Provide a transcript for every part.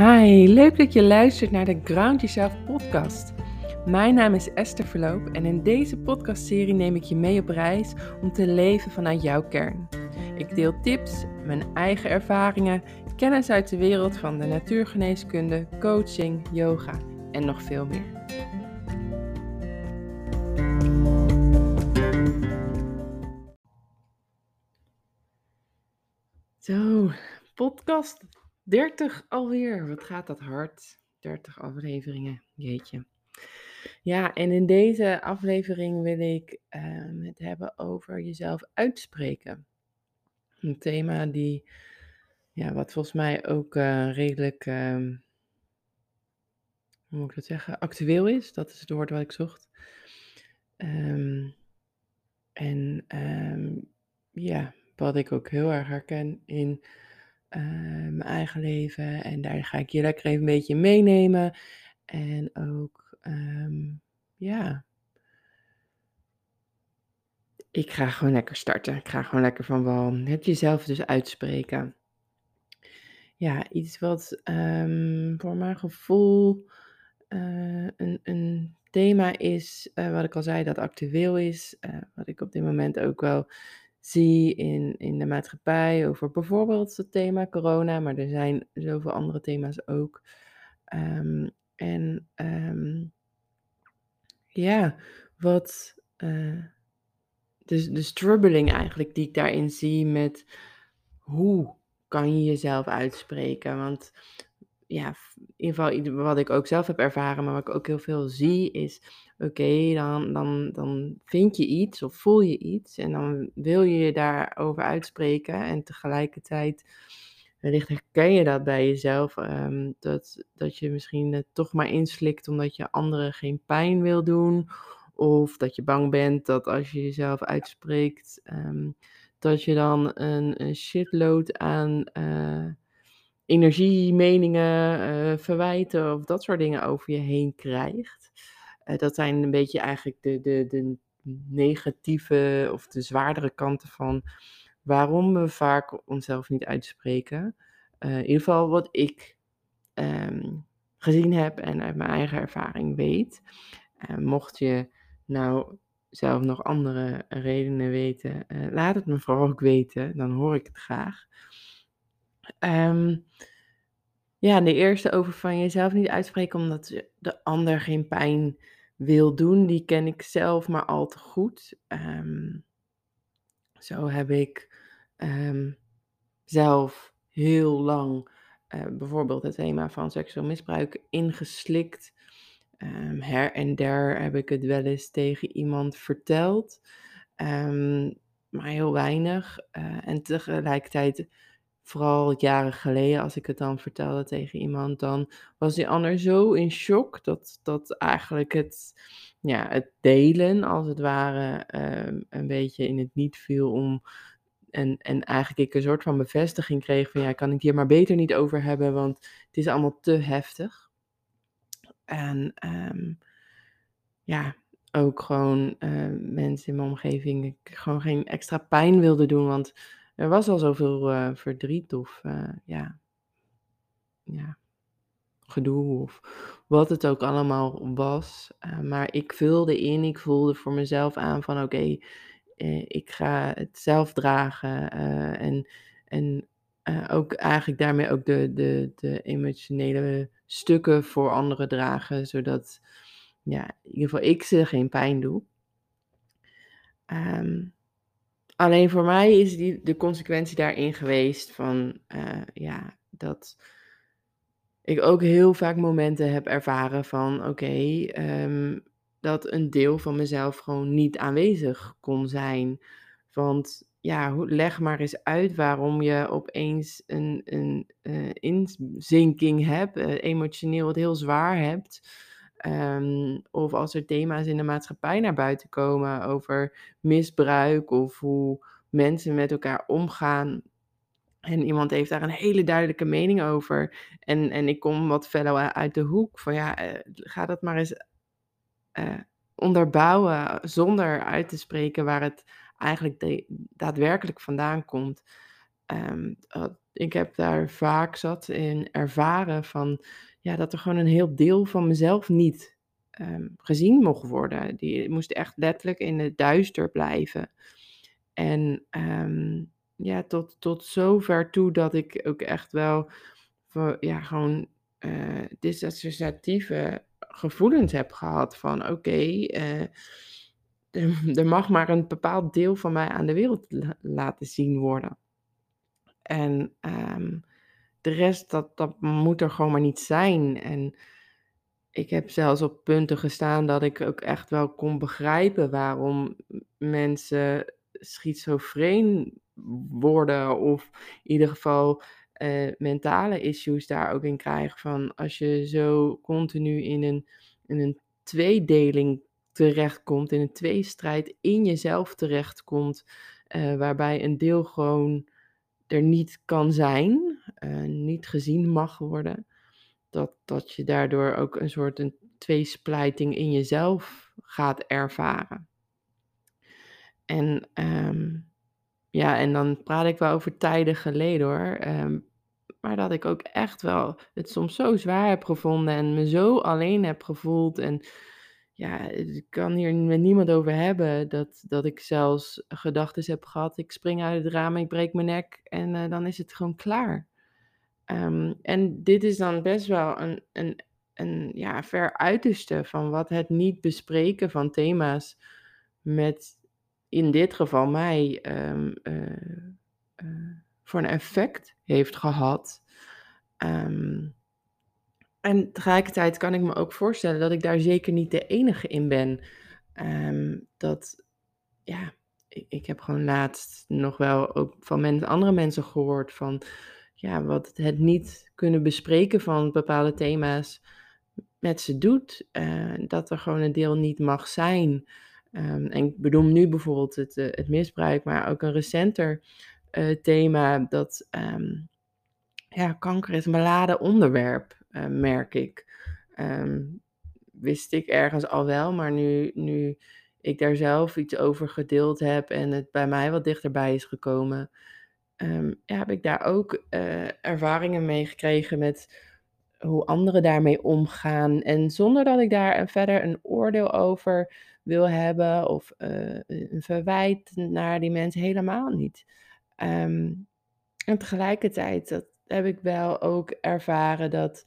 Hi, leuk dat je luistert naar de Ground Yourself podcast. Mijn naam is Esther Verloop en in deze podcastserie neem ik je mee op reis om te leven vanuit jouw kern. Ik deel tips, mijn eigen ervaringen, kennis uit de wereld van de natuurgeneeskunde, coaching, yoga en nog veel meer. Zo, podcast 30 alweer. Wat gaat dat hard? 30 afleveringen, jeetje. Ja, en in deze aflevering wil ik ehm, het hebben over jezelf uitspreken. Een thema die, ja, wat volgens mij ook uh, redelijk, um, hoe moet ik dat zeggen, actueel is. Dat is het woord wat ik zocht. Um, en ja, wat ik ook heel erg herken in uh, mijn eigen leven. En daar ga ik je lekker even een beetje meenemen. En ook, um, ja. Ik ga gewoon lekker starten. Ik ga gewoon lekker van wal. Het jezelf dus uitspreken. Ja, iets wat um, voor mijn gevoel uh, een, een thema is, uh, wat ik al zei, dat actueel is. wat ik op dit moment ook wel zie in, in de maatschappij over bijvoorbeeld het thema corona, maar er zijn zoveel andere thema's ook. Um, en um, ja, wat uh, de, de struggling eigenlijk die ik daarin zie met hoe kan je jezelf uitspreken. Want ja, in ieder geval wat ik ook zelf heb ervaren, maar wat ik ook heel veel zie, is oké, dan, dan, dan vind je iets of voel je iets en dan wil je je daarover uitspreken en tegelijkertijd wellicht herken je dat bij jezelf, um, dat, dat je misschien het toch maar inslikt omdat je anderen geen pijn wil doen of dat je bang bent dat als je jezelf uitspreekt, um, dat je dan een, shitload aan... Uh, energie, meningen, uh, verwijten of dat soort dingen over je heen krijgt. Uh, dat zijn een beetje eigenlijk de, de, de negatieve of de zwaardere kanten van waarom we vaak onszelf niet uitspreken. Uh, in ieder geval wat ik um, gezien heb en uit mijn eigen ervaring weet. mocht je nou zelf nog andere redenen weten, laat het me vooral ook weten, dan hoor ik het graag. Um, ja, de eerste over van jezelf niet uitspreken omdat de ander geen pijn wil doen, die ken ik zelf maar al te goed. Um, zo heb ik um, zelf heel lang uh, bijvoorbeeld het thema van seksueel misbruik ingeslikt. Um, her en der heb ik het wel eens tegen iemand verteld, maar heel weinig. Uh, en tegelijkertijd vooral jaren geleden, als ik het dan vertelde tegen iemand, dan was die ander zo in shock dat, dat eigenlijk het, ja, het delen, als het ware, um, een beetje in het niet viel om. En, en eigenlijk ik een soort van bevestiging kreeg van ja, kan ik hier maar beter niet over hebben, want het is allemaal te heftig. En um, ja, ook gewoon uh, mensen in mijn omgeving ik gewoon geen extra pijn wilde doen, want er was al zoveel uh, verdriet of uh, ja, ja, gedoe of wat het ook allemaal was. Uh, maar ik vulde in, ik voelde voor mezelf aan van oké, ik ga het zelf dragen. en en ook eigenlijk daarmee ook de, de, de emotionele stukken voor anderen dragen. Zodat ja, in ieder geval ik ze geen pijn doe. Um, Alleen voor mij is die, de consequentie daarin geweest van, uh, ja, dat ik ook heel vaak momenten heb ervaren van, oké, um, dat een deel van mezelf gewoon niet aanwezig kon zijn. Want ja, leg maar eens uit waarom je opeens een, een uh, inzinking hebt, uh, emotioneel het heel zwaar hebt. Um, of als er thema's in de maatschappij naar buiten komen over misbruik of hoe mensen met elkaar omgaan. En iemand heeft daar een hele duidelijke mening over. En, en ik kom wat verder uit de hoek van ja, uh, ga dat maar eens uh, onderbouwen zonder uit te spreken waar het eigenlijk daadwerkelijk vandaan komt. Um, ik heb daar vaak zat in ervaren van, ja, dat er gewoon een heel deel van mezelf niet ehm, gezien mocht worden. Die moest echt letterlijk in het duister blijven. En ehm, ja, tot, tot zover toe dat ik ook echt wel ja, gewoon uh, disassociatieve gevoelens heb gehad van oké, eh, er mag maar een bepaald deel van mij aan de wereld laten zien worden. En ehm, de rest, dat, dat moet er gewoon maar niet zijn. En ik heb zelfs op punten gestaan dat ik ook echt wel kon begrijpen waarom mensen schizofreen worden. Of in ieder geval uh, mentale issues daar ook in krijgen. Van als je zo continu in een, in een tweedeling terechtkomt, in een tweestrijd in jezelf terechtkomt, uh, waarbij een deel gewoon er niet kan zijn, uh, niet gezien mag worden, dat, dat je daardoor ook een soort een tweesplijting in jezelf gaat ervaren. En um, ja, en dan praat ik wel over tijden geleden hoor. Um, maar dat ik ook echt wel het soms zo zwaar heb gevonden en me zo alleen heb gevoeld. En ja, ik kan hier met niemand over hebben dat, dat ik zelfs gedachten heb gehad. Ik spring uit het raam, ik breek mijn nek en uh, dan is het gewoon klaar. Um, en dit is dan best wel een, een, een ja, ver uiterste van wat het niet bespreken van thema's met in dit geval mij um, uh, uh, voor een effect heeft gehad. Um, en tegelijkertijd kan ik me ook voorstellen dat ik daar zeker niet de enige in ben. Dat, ja, ik, ik, heb gewoon laatst nog wel ook van mensen, andere mensen gehoord van, ja, wat het niet kunnen bespreken van bepaalde thema's met ze doet. Uh, dat er gewoon een deel niet mag zijn. Um, en ik bedoel nu bijvoorbeeld het, uh, het misbruik, maar ook een recenter uh, thema dat um, ja, kanker is een beladen onderwerp, merk ik. Um, wist ik ergens al wel, maar nu, nu ik daar zelf iets over gedeeld heb en het bij mij wat dichterbij is gekomen, um, ja, heb ik daar ook uh, ervaringen mee gekregen met hoe anderen daarmee omgaan. En zonder dat ik daar verder een oordeel over wil hebben of uh, een verwijt naar die mensen helemaal niet. Um, en tegelijkertijd dat heb ik wel ook ervaren dat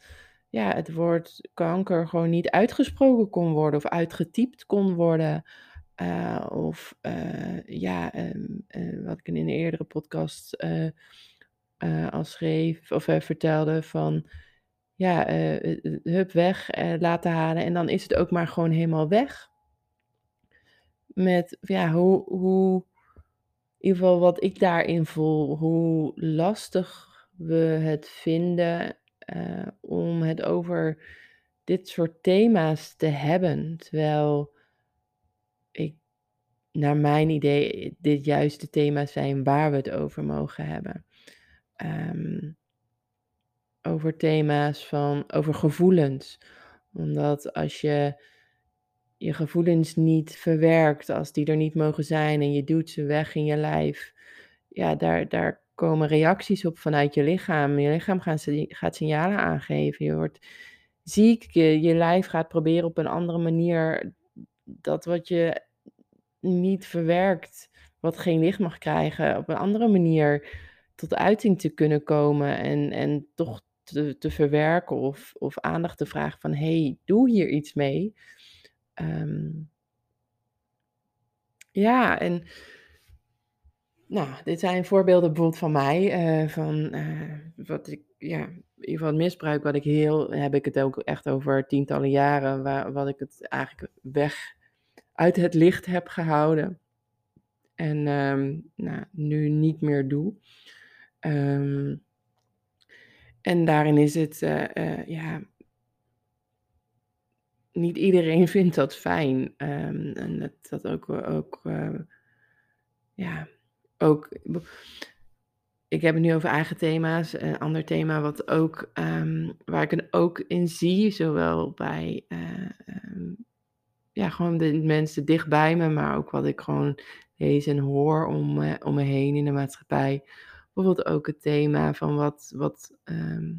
ja, het woord kanker gewoon niet uitgesproken kon worden of uitgetypt kon worden. Uh, of uh, ja, um, uh, wat ik in een eerdere podcast al schreef of vertelde van ja, hup weg laten halen en dan is het ook maar gewoon helemaal weg. Met ja, hoe, hoe in ieder geval wat ik daarin voel, hoe lastig we het vinden om het over dit soort thema's te hebben. Terwijl ik, naar mijn idee, dit juist de thema's zijn waar we het over mogen hebben. Um, over thema's van, over gevoelens. Omdat als je je gevoelens niet verwerkt, als die er niet mogen zijn en je doet ze weg in je lijf, ja, daar, daar komen reacties op vanuit je lichaam. Je lichaam gaat, gaat signalen aangeven. Je wordt ziek, je, je lijf gaat proberen op een andere manier dat wat je niet verwerkt, wat geen licht mag krijgen, op een andere manier tot uiting te kunnen komen en, en toch te, te verwerken of, of aandacht te vragen van hey, doe hier iets mee. Um, ja, en nou, dit zijn voorbeelden bijvoorbeeld van mij, uh, van uh, wat ik, ja, in ieder geval misbruik, wat ik heel, heb ik het ook echt over tientallen jaren, waar, wat ik het eigenlijk weg uit het licht heb gehouden. En um, nou, nu niet meer doe. Um, en daarin is het, uh, ja, niet iedereen vindt dat fijn. Um, en dat, dat ook, ook uh, ja, ook. Ik heb het nu over eigen thema's. Een ander thema wat ook, waar ik het ook in zie, zowel bij ja, gewoon de mensen dichtbij me, maar ook wat ik gewoon lees en hoor om, uh, om me heen in de maatschappij. bijvoorbeeld ook het thema van wat, wat ehm,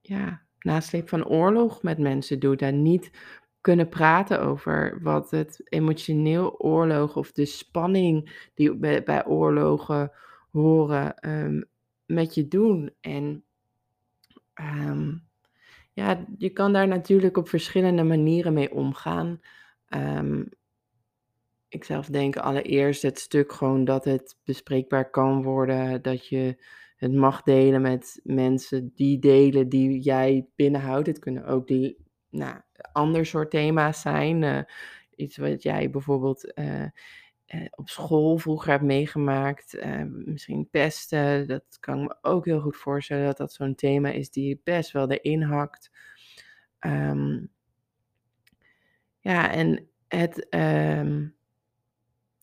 ja, nasleep van oorlog met mensen doet. En niet kunnen praten over wat het emotioneel oorlog of de spanning die bij, bij oorlogen horen ehm, met je doen. En ehm, ja, je kan daar natuurlijk op verschillende manieren mee omgaan. Um, ik zelf denk allereerst het stuk gewoon dat het bespreekbaar kan worden, dat je het mag delen met mensen die delen die jij binnenhoudt. Het kunnen ook die, nou, ander soort thema's zijn. Uh, iets wat jij bijvoorbeeld uh, uh, op school vroeger hebt meegemaakt. misschien pesten. Dat kan ik me ook heel goed voorstellen dat dat zo'n thema is die best wel erin hakt. Um, ja, en het. Um,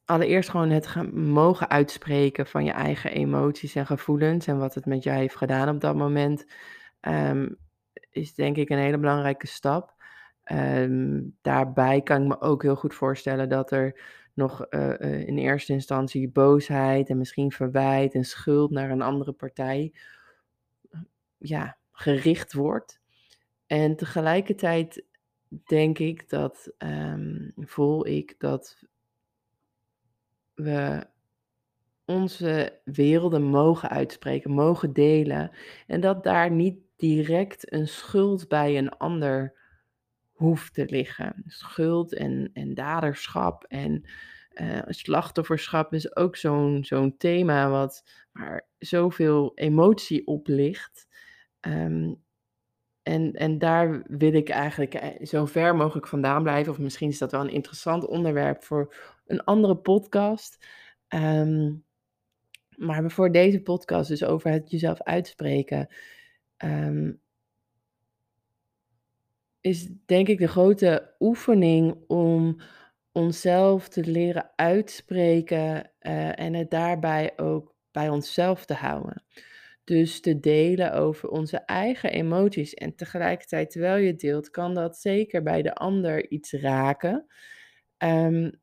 allereerst gewoon het mogen uitspreken van je eigen emoties en gevoelens en wat het met jou heeft gedaan op dat moment, um, is denk ik een hele belangrijke stap. Um, daarbij kan ik me ook heel goed voorstellen dat er nog uh, uh, in eerste instantie boosheid en misschien verwijt en schuld naar een andere partij ja, gericht wordt. En tegelijkertijd denk ik dat, um, voel ik dat we onze werelden mogen uitspreken, mogen delen. En dat daar niet direct een schuld bij een ander hoeft te liggen. Schuld en, en daderschap en uh, slachtofferschap is ook zo'n zo'n thema wat waar zoveel emotie op ligt. Um, en, en daar wil ik eigenlijk eh, zo ver mogelijk vandaan blijven. Of misschien is dat wel een interessant onderwerp voor een andere podcast. Um, maar voor deze podcast, dus over het jezelf uitspreken, um, is denk ik de grote oefening om onszelf te leren uitspreken uh, en het daarbij ook bij onszelf te houden. Dus te delen over onze eigen emoties. En tegelijkertijd, terwijl je deelt, kan dat zeker bij de ander iets raken. Um,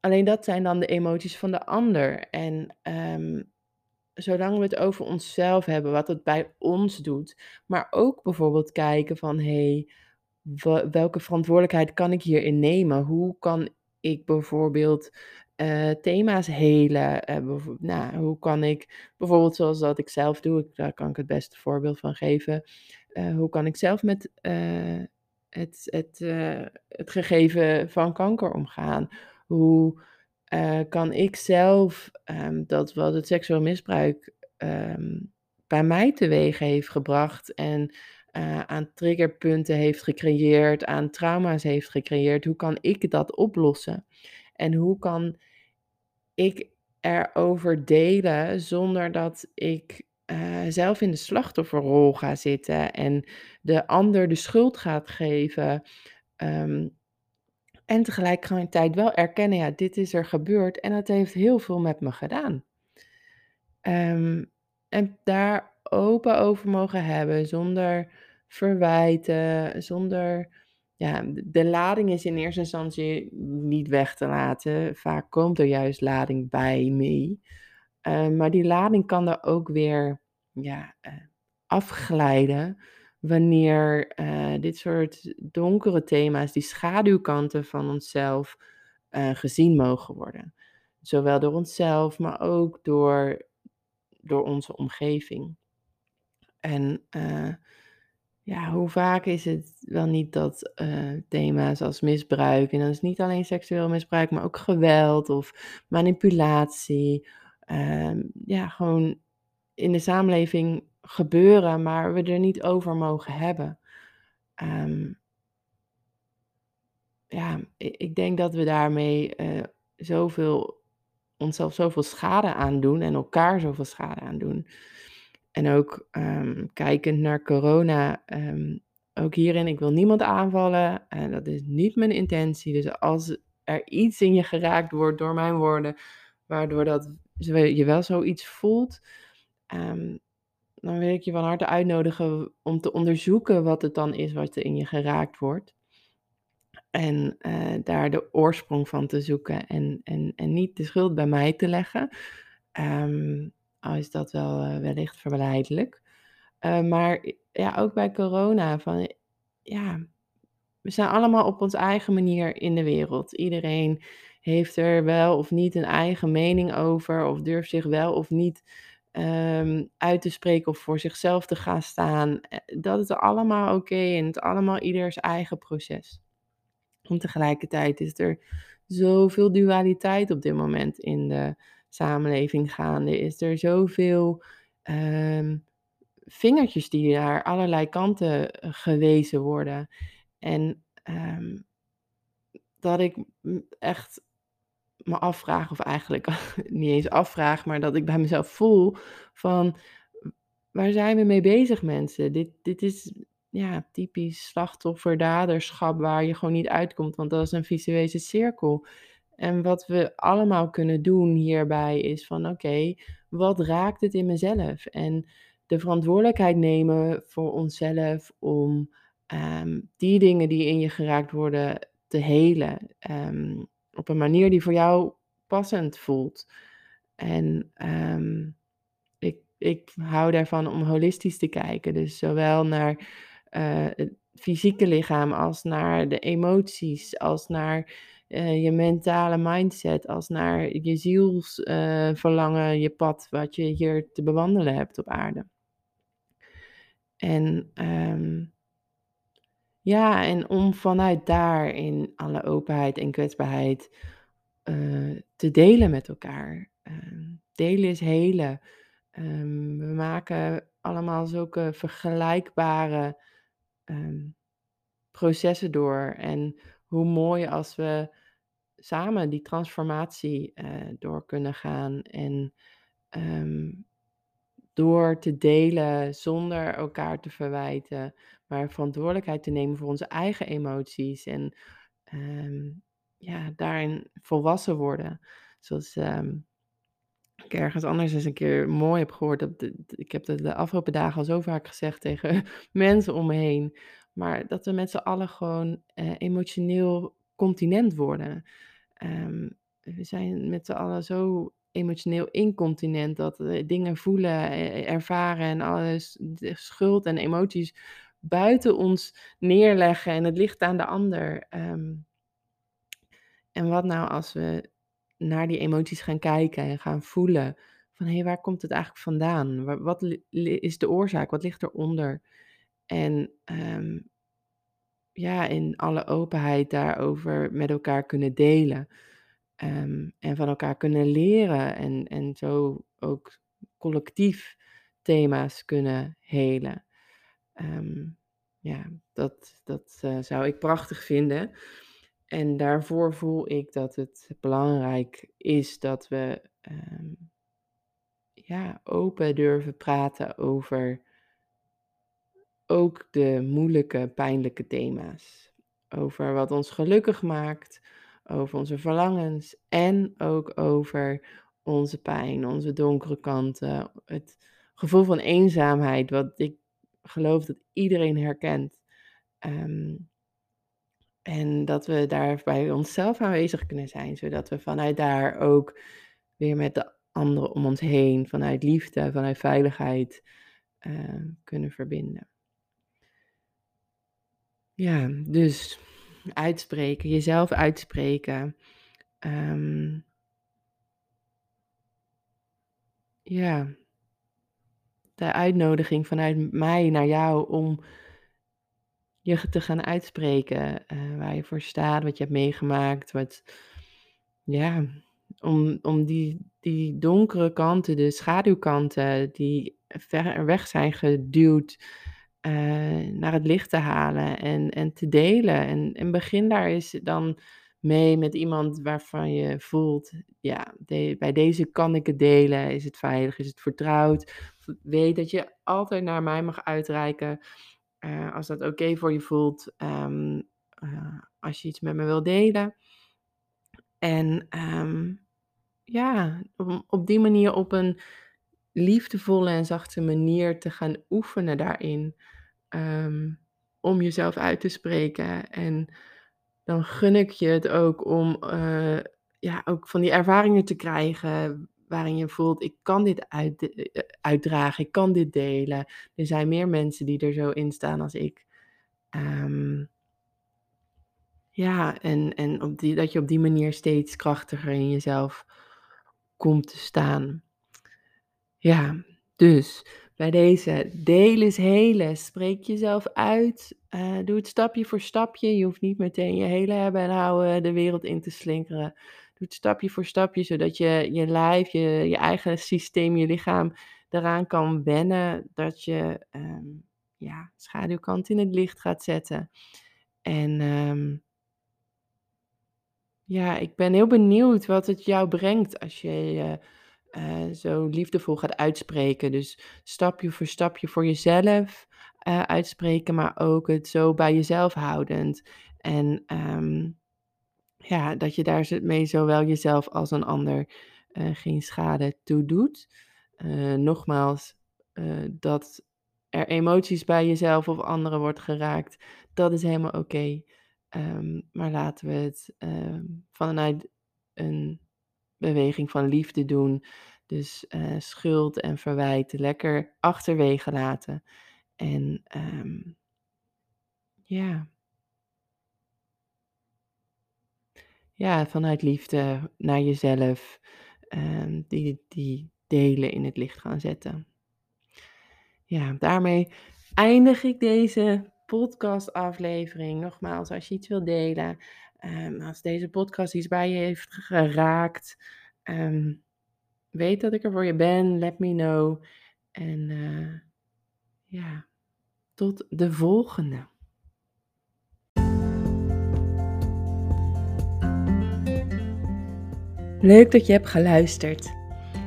alleen dat zijn dan de emoties van de ander. En um, zolang we het over onszelf hebben, wat het bij ons doet, maar ook bijvoorbeeld kijken van hé, hey, welke verantwoordelijkheid kan ik hierin nemen? Hoe kan ik bijvoorbeeld uh, thema's helen. Uh, nou, hoe kan ik, bijvoorbeeld zoals dat ik zelf doe, ik, daar kan ik het beste voorbeeld van geven. Uh, hoe kan ik zelf met het, het, het gegeven van kanker omgaan? Hoe kan ik zelf um, dat wat het seksueel misbruik um, bij mij teweeg heeft gebracht en aan triggerpunten heeft gecreëerd, aan trauma's heeft gecreëerd, hoe kan ik dat oplossen? En hoe kan ik erover delen zonder dat ik uh, zelf in de slachtofferrol ga zitten en de ander de schuld gaat geven. Um, en tegelijkertijd wel erkennen, ja, dit is er gebeurd en het heeft heel veel met me gedaan. Um, en daar open over mogen hebben, zonder verwijten, zonder ja, de lading is in eerste instantie niet weg te laten. Vaak komt er juist lading bij mee. Uh, maar die lading kan er ook weer ja, uh, afglijden wanneer uh, dit soort donkere thema's, die schaduwkanten van onszelf, gezien mogen worden. Zowel door onszelf, maar ook door, door onze omgeving. En ja, hoe vaak is het wel niet dat uh, thema's als misbruik, en dat is niet alleen seksueel misbruik, maar ook geweld of manipulatie, uh, ja, gewoon in de samenleving gebeuren, maar we er niet over mogen hebben. Um, ja, ik, denk dat we daarmee uh, zoveel, onszelf zoveel schade aan doen en elkaar zoveel schade aan doen. En ook um, kijkend naar corona, um, ook hierin, ik wil niemand aanvallen en dat is niet mijn intentie. Dus als er iets in je geraakt wordt door mijn woorden, waardoor dat je wel zoiets voelt, um, dan wil ik je van harte uitnodigen om te onderzoeken wat het dan is wat er in je geraakt wordt. En uh, daar de oorsprong van te zoeken en, en, en niet de schuld bij mij te leggen. Um, al is dat wel, uh, wellicht verleidelijk. Uh, maar ja, ook bij corona van ja, we zijn allemaal op onze eigen manier in de wereld. Iedereen heeft er wel of niet een eigen mening over, of durft zich wel of niet um, uit te spreken of voor zichzelf te gaan staan. Eh, dat is allemaal oké en het is allemaal ieders eigen proces. En tegelijkertijd is er zoveel dualiteit op dit moment in de samenleving gaande. Is er zoveel um, vingertjes die naar allerlei kanten eh, gewezen worden. En um, dat ik echt me afvraag, of eigenlijk niet eens afvraag, maar dat ik bij mezelf voel van waar zijn we mee bezig mensen? Dit, dit is ja, typisch slachtoffer-daderschap waar je gewoon niet uitkomt, want dat is een visuele cirkel. En wat we allemaal kunnen doen hierbij is van oké, wat raakt het in mezelf? En de verantwoordelijkheid nemen voor onszelf om Ehm, die dingen die in je geraakt worden te helen. Ehm, op een manier die voor jou passend voelt. En ehm, ik, ik hou daarvan om holistisch te kijken. Dus zowel naar uh, het fysieke lichaam als naar de emoties, als naar uh, je mentale mindset, als naar je zielsverlangen, je pad wat je hier te bewandelen hebt op aarde. En um, ja, en om vanuit daar in alle openheid en kwetsbaarheid uh, te delen met elkaar. Uh, delen is helen. Um, we maken allemaal zulke vergelijkbare processen door. En hoe mooi als we samen die transformatie uh, door kunnen gaan. En um, door te delen zonder elkaar te verwijten, maar verantwoordelijkheid te nemen voor onze eigen emoties en um, ja, daarin volwassen worden. Zoals um, ik ergens anders eens een keer mooi heb gehoord. Dat, ik heb dat de afgelopen dagen al zo vaak gezegd tegen mensen om me heen. Maar dat we met z'n allen gewoon uh, emotioneel continent worden. Um, we zijn met z'n allen zo emotioneel incontinent. Dat we dingen voelen, ervaren en alles, schuld en emoties buiten ons neerleggen en het ligt aan de ander. Um, en wat nou als we naar die emoties gaan kijken en gaan voelen van hé, hey, waar komt het eigenlijk vandaan? Wat is de oorzaak? Wat ligt eronder? En um, ja, in alle openheid daarover met elkaar kunnen delen. Um, en van elkaar kunnen leren en, en zo ook collectief thema's kunnen helen. Um, ja, dat, dat uh, zou ik prachtig vinden. En daarvoor voel ik dat het belangrijk is dat we um, ja, open durven praten over ook de moeilijke, pijnlijke thema's. Over wat ons gelukkig maakt, over onze verlangens en ook over onze pijn, onze donkere kanten, het gevoel van eenzaamheid, wat ik geloof dat iedereen herkent. Um, en dat we daar bij onszelf aanwezig kunnen zijn, zodat we vanuit daar ook weer met de anderen om ons heen, vanuit liefde, vanuit veiligheid, uh, kunnen verbinden. Ja, dus uitspreken, jezelf uitspreken. Um, ja, de uitnodiging vanuit mij naar jou om je te gaan uitspreken uh, waar je voor staat, wat je hebt meegemaakt, wat, ja, om, om die, die donkere kanten, de schaduwkanten die ver weg zijn geduwd, uh, naar het licht te halen en, en te delen. En, en begin daar eens dan mee met iemand waarvan je voelt, ja, bij deze kan ik het delen. Is het veilig? Is het vertrouwd? Weet dat je altijd naar mij mag uitreiken uh, als dat oké voor je voelt. Um, uh, als je iets met me wil delen. En um, ja, op die manier op een liefdevolle en zachte manier te gaan oefenen daarin. Um, om jezelf uit te spreken. En dan gun ik je het ook om uh, ja, ook van die ervaringen te krijgen. waarin je voelt, ik kan dit eh, uitdragen, ik kan dit delen. Er zijn meer mensen die er zo in staan als ik. Um, ja, en, en op die, dat je op die manier steeds krachtiger in jezelf komt te staan. Ja, dus bij deze deel is helen. Spreek jezelf uit. Uh, doe het stapje voor stapje. Je hoeft niet meteen je hele hebben en houden de wereld in te slinkeren. Doe het stapje voor stapje, zodat je je lijf, je, je eigen systeem, je lichaam eraan kan wennen. Dat je um, ja, schaduwkant in het licht gaat zetten. En um, ja, ik ben heel benieuwd wat het jou brengt als je uh, zo liefdevol gaat uitspreken. Dus stapje voor stapje voor jezelf uh, uitspreken, maar ook het zo bij jezelf houdend. En um, ja, dat je daar mee zowel jezelf als een ander uh, geen schade toe doet. nogmaals, dat er emoties bij jezelf of anderen wordt geraakt, dat is helemaal oké. Ehm, maar laten we het ehm, vanuit een beweging van liefde doen. Dus uh, schuld en verwijt lekker achterwege laten. En um, ja. Ja, vanuit liefde naar jezelf die, die delen in het licht gaan zetten. Ja, daarmee eindig ik deze podcastaflevering. Nogmaals, als je iets wilt delen, um, als deze podcast iets bij je heeft geraakt, um, weet dat ik er voor je ben. Let me know. En uh, ja, tot de volgende. Leuk dat je hebt geluisterd.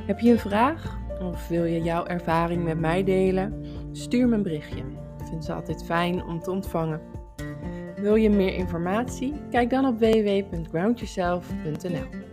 Heb je een vraag of wil je jouw ervaring met mij delen? Stuur me een berichtje vind ze altijd fijn om te ontvangen. Wil je meer informatie? Kijk dan op www.groundyourself.nl.